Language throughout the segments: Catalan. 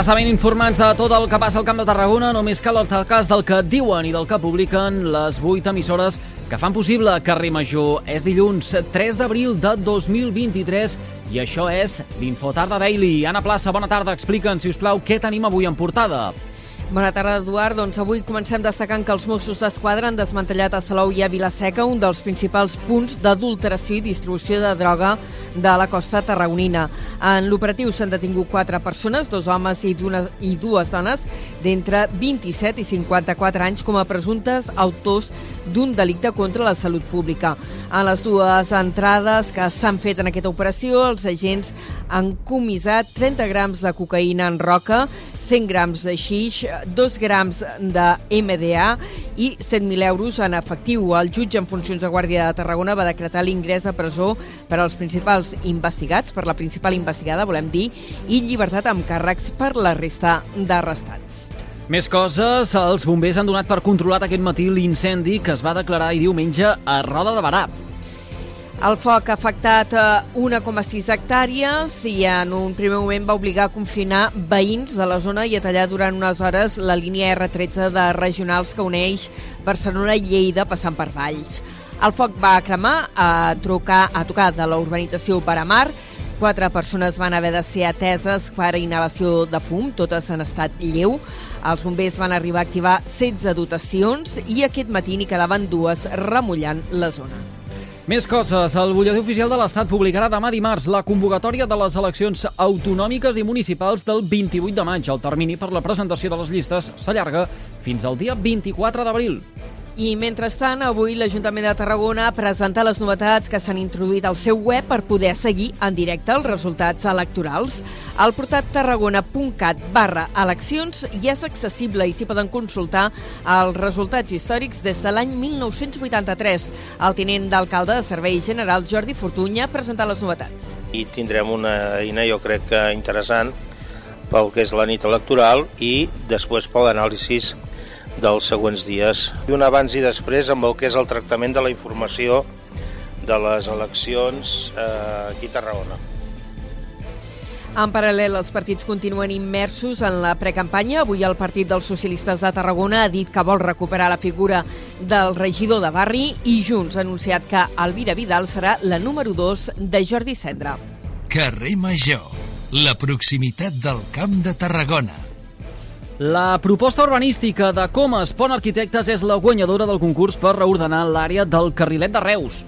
Estar ben informats de tot el que passa al Camp de Tarragona, només cal el cas del que diuen i del que publiquen les vuit emissores que fan possible Carrer Major. És dilluns 3 d'abril de 2023 i això és l'Infotarda Daily. Anna Plaça, bona tarda. Explica'ns, si us plau, què tenim avui en portada. Bona tarda, Eduard. Doncs avui comencem destacant que els Mossos d'Esquadra han desmantellat a Salou i a Vilaseca un dels principals punts d'adulteració i distribució de droga de la costa tarragonina. En l'operatiu s'han detingut quatre persones, dos homes i, i dues dones, d'entre 27 i 54 anys com a presumptes autors d'un delicte contra la salut pública. En les dues entrades que s'han fet en aquesta operació, els agents han comissat 30 grams de cocaïna en roca, 100 grams de xix, 2 grams de MDA i 100.000 euros en efectiu. El jutge en funcions de Guàrdia de Tarragona va decretar l'ingrés a presó per als principals investigats, per la principal investigada, volem dir, i llibertat amb càrrecs per la resta d'arrestats. Més coses, els bombers han donat per controlat aquest matí l'incendi que es va declarar i diumenge a Roda de Barà. El foc ha afectat 1,6 eh, hectàrees i en un primer moment va obligar a confinar veïns de la zona i a tallar durant unes hores la línia R13 de regionals que uneix Barcelona i Lleida passant per Valls. El foc va cremar a, trucar, a tocar de la urbanització Paramar. Quatre persones van haver de ser ateses per inhalació de fum, totes en estat lleu. Els bombers van arribar a activar 16 dotacions i aquest matí n'hi quedaven dues remullant la zona. Més coses. El butlletí oficial de l'Estat publicarà demà dimarts la convocatòria de les eleccions autonòmiques i municipals del 28 de maig. El termini per la presentació de les llistes s'allarga fins al dia 24 d'abril. I mentrestant, avui l'Ajuntament de Tarragona ha presentat les novetats que s'han introduït al seu web per poder seguir en directe els resultats electorals. El portat tarragona.cat barra eleccions ja és accessible i s'hi poden consultar els resultats històrics des de l'any 1983. El tinent d'alcalde de Serveis Generals, Jordi Fortunya, ha presentat les novetats. I tindrem una eina, jo crec que interessant, pel que és la nit electoral i després per l'anàlisi dels següents dies. I un abans i després amb el que és el tractament de la informació de les eleccions eh, aquí a Tarragona. En paral·lel, els partits continuen immersos en la precampanya. Avui el Partit dels Socialistes de Tarragona ha dit que vol recuperar la figura del regidor de barri i Junts ha anunciat que Elvira Vidal serà la número 2 de Jordi Cendra. Carrer Major, la proximitat del Camp de Tarragona. La proposta urbanística de Comas Pont Arquitectes és la guanyadora del concurs per reordenar l'àrea del carrilet de Reus.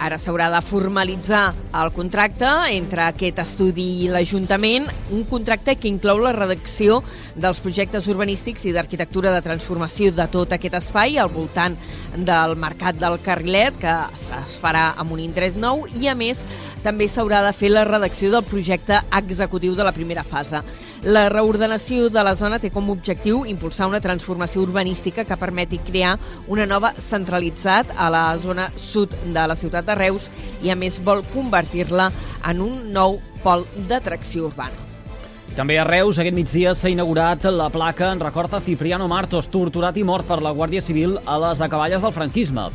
Ara s'haurà de formalitzar el contracte entre aquest estudi i l'Ajuntament, un contracte que inclou la redacció dels projectes urbanístics i d'arquitectura de transformació de tot aquest espai al voltant del Mercat del Carrilet, que es farà amb un indret nou, i a més també s'haurà de fer la redacció del projecte executiu de la primera fase. La reordenació de la zona té com a objectiu impulsar una transformació urbanística que permeti crear una nova centralitzat a la zona sud de la ciutat de Reus i, a més, vol convertir-la en un nou pol d'atracció urbana. També a Reus, aquest migdia, s'ha inaugurat la placa en record a Cipriano Martos, torturat i mort per la Guàrdia Civil a les acaballes del franquisme.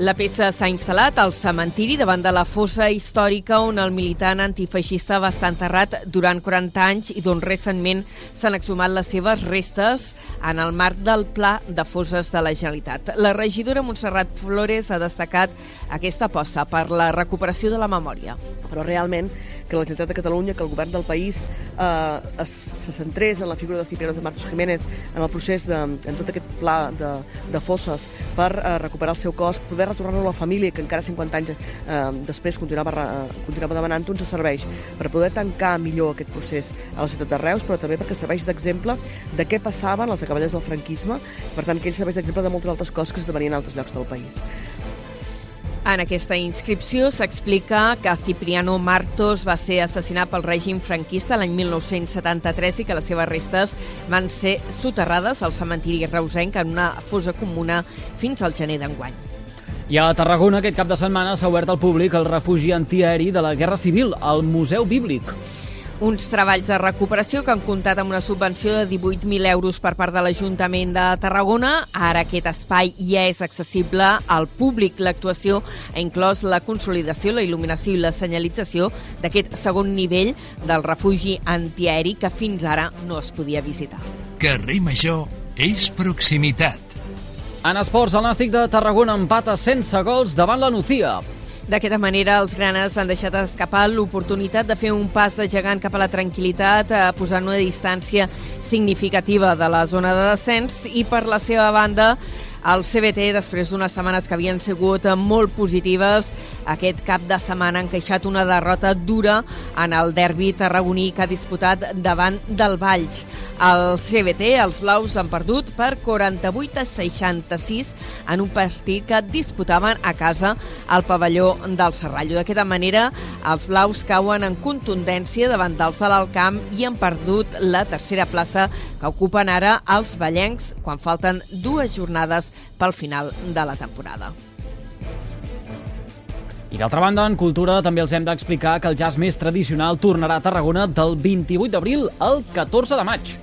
La peça s'ha instal·lat al cementiri davant de la fossa històrica on el militant antifeixista va estar enterrat durant 40 anys i d'on recentment s'han exhumat les seves restes en el marc del Pla de Fosses de la Generalitat. La regidora Montserrat Flores ha destacat aquesta aposta per la recuperació de la memòria. Però realment que la Generalitat de Catalunya, que el govern del país eh, es, se centrés en la figura de Cipriano de Martos Jiménez, en el procés de, en tot aquest pla de, de fosses per eh, recuperar el seu cos, poder retornar-lo a la família, que encara 50 anys eh, després continuava, eh, continuava demanant, ens serveix per poder tancar millor aquest procés a la ciutat de Reus, però també perquè serveix d'exemple de què passaven les acaballes del franquisme, per tant que ell serveix d'exemple de moltes altres coses que es devenien en altres llocs del país. En aquesta inscripció s'explica que Cipriano Martos va ser assassinat pel règim franquista l'any 1973 i que les seves restes van ser soterrades al cementiri reusenc en una fosa comuna fins al gener d'enguany. I a Tarragona aquest cap de setmana s'ha obert al públic el refugi antiaeri de la Guerra Civil, al Museu Bíblic. Uns treballs de recuperació que han comptat amb una subvenció de 18.000 euros per part de l'Ajuntament de Tarragona. Ara aquest espai ja és accessible al públic. L'actuació ha inclòs la consolidació, la il·luminació i la senyalització d'aquest segon nivell del refugi antiaeri que fins ara no es podia visitar. Carrer Major és proximitat. En esports, el Nàstic de Tarragona empata sense gols davant la Nucía. D'aquesta manera, els granes han deixat escapar l'oportunitat de fer un pas de gegant cap a la tranquil·litat, eh, posant una distància significativa de la zona de descens. I, per la seva banda, el CBT, després d'unes setmanes que havien sigut molt positives, aquest cap de setmana han queixat una derrota dura en el derbi tarragoní que ha disputat davant del Valls. El CBT, els blaus, han perdut per 48 a 66 en un partit que disputaven a casa al pavelló del Serrallo. D'aquesta manera, els blaus cauen en contundència davant dels de l'Alcamp i han perdut la tercera plaça que ocupen ara els ballencs quan falten dues jornades pel final de la temporada. I d'altra banda, en cultura també els hem d'explicar que el jazz més tradicional tornarà a Tarragona del 28 d'abril al 14 de maig.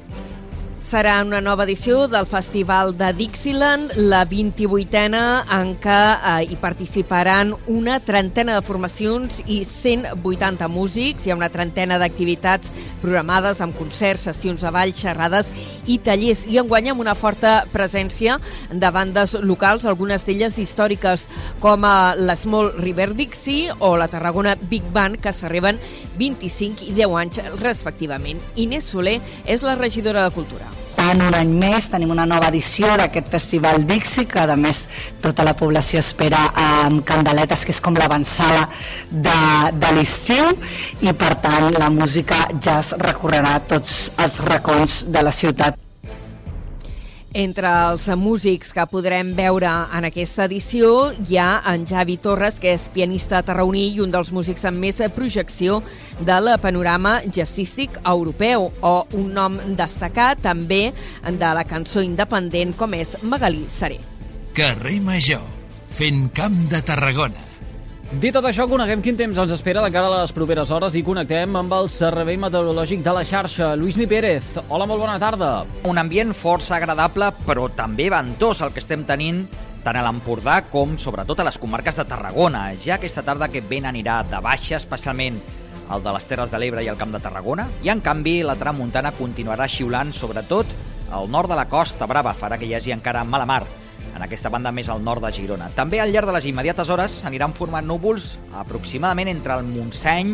Serà una nova edició del Festival de Dixieland, la 28a, en què eh, hi participaran una trentena de formacions i 180 músics. Hi ha una trentena d'activitats programades amb concerts, sessions de ball, xerrades i tallers. I enguany amb una forta presència de bandes locals, algunes d'elles històriques, com a la Small River Dixie o la Tarragona Big Band, que s'arriben 25 i 10 anys respectivament. Inés Soler és la regidora de Cultura tant un any més tenim una nova edició d'aquest Festival Dixi que a més tota la població espera amb candeletes que és com l'avançada de, de l'estiu i per tant la música ja es recorrerà tots els racons de la ciutat. Entre els músics que podrem veure en aquesta edició hi ha en Javi Torres, que és pianista tarraoní i un dels músics amb més projecció del panorama jazzístic europeu, o un nom destacat també de la cançó independent com és Magalí Seré. Carrer Major, fent camp de Tarragona. Dit tot això, coneguem quin temps ens espera de cara a les properes hores i connectem amb el Servei Meteorològic de la xarxa. Lluís Mi Pérez, hola, molt bona tarda. Un ambient força agradable, però també ventós el que estem tenint tant a l'Empordà com sobretot a les comarques de Tarragona. Ja aquesta tarda aquest vent anirà de baixa, especialment el de les Terres de l'Ebre i el Camp de Tarragona, i en canvi la tramuntana continuarà xiulant sobretot al nord de la Costa Brava, farà que hi hagi encara mala mar en aquesta banda més al nord de Girona. També al llarg de les immediates hores s'aniran formant núvols aproximadament entre el Montseny,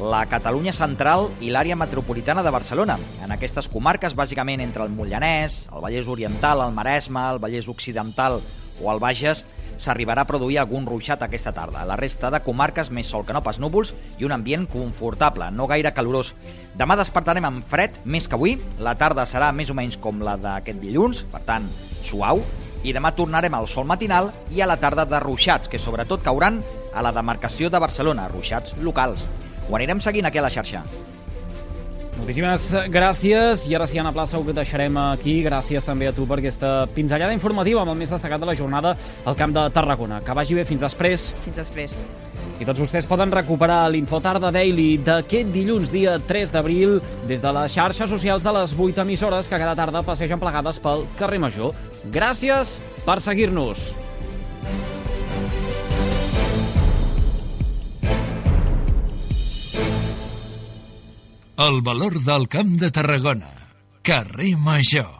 la Catalunya central i l'àrea metropolitana de Barcelona. En aquestes comarques, bàsicament entre el Mollanès, el Vallès Oriental, el Maresme, el Vallès Occidental o el Bages, s'arribarà a produir algun ruixat aquesta tarda. La resta de comarques, més sol que no pas núvols i un ambient confortable, no gaire calorós. Demà despertarem amb fred, més que avui. La tarda serà més o menys com la d'aquest dilluns, per tant, suau, i demà tornarem al sol matinal i a la tarda de ruixats, que sobretot cauran a la demarcació de Barcelona, ruixats locals. Ho anirem seguint aquí a la xarxa. Moltíssimes gràcies i ara sí, Anna Plaça, ho deixarem aquí. Gràcies també a tu per aquesta pinzellada informativa amb el més destacat de la jornada al Camp de Tarragona. Que vagi bé, fins després. Fins després. I tots vostès poden recuperar l'Infotarda Daily d'aquest dilluns, dia 3 d'abril, des de les xarxes socials de les 8 emissores que cada tarda passegen plegades pel carrer Major. Gràcies per seguir-nos. El valor del Camp de Tarragona. Carrer Major.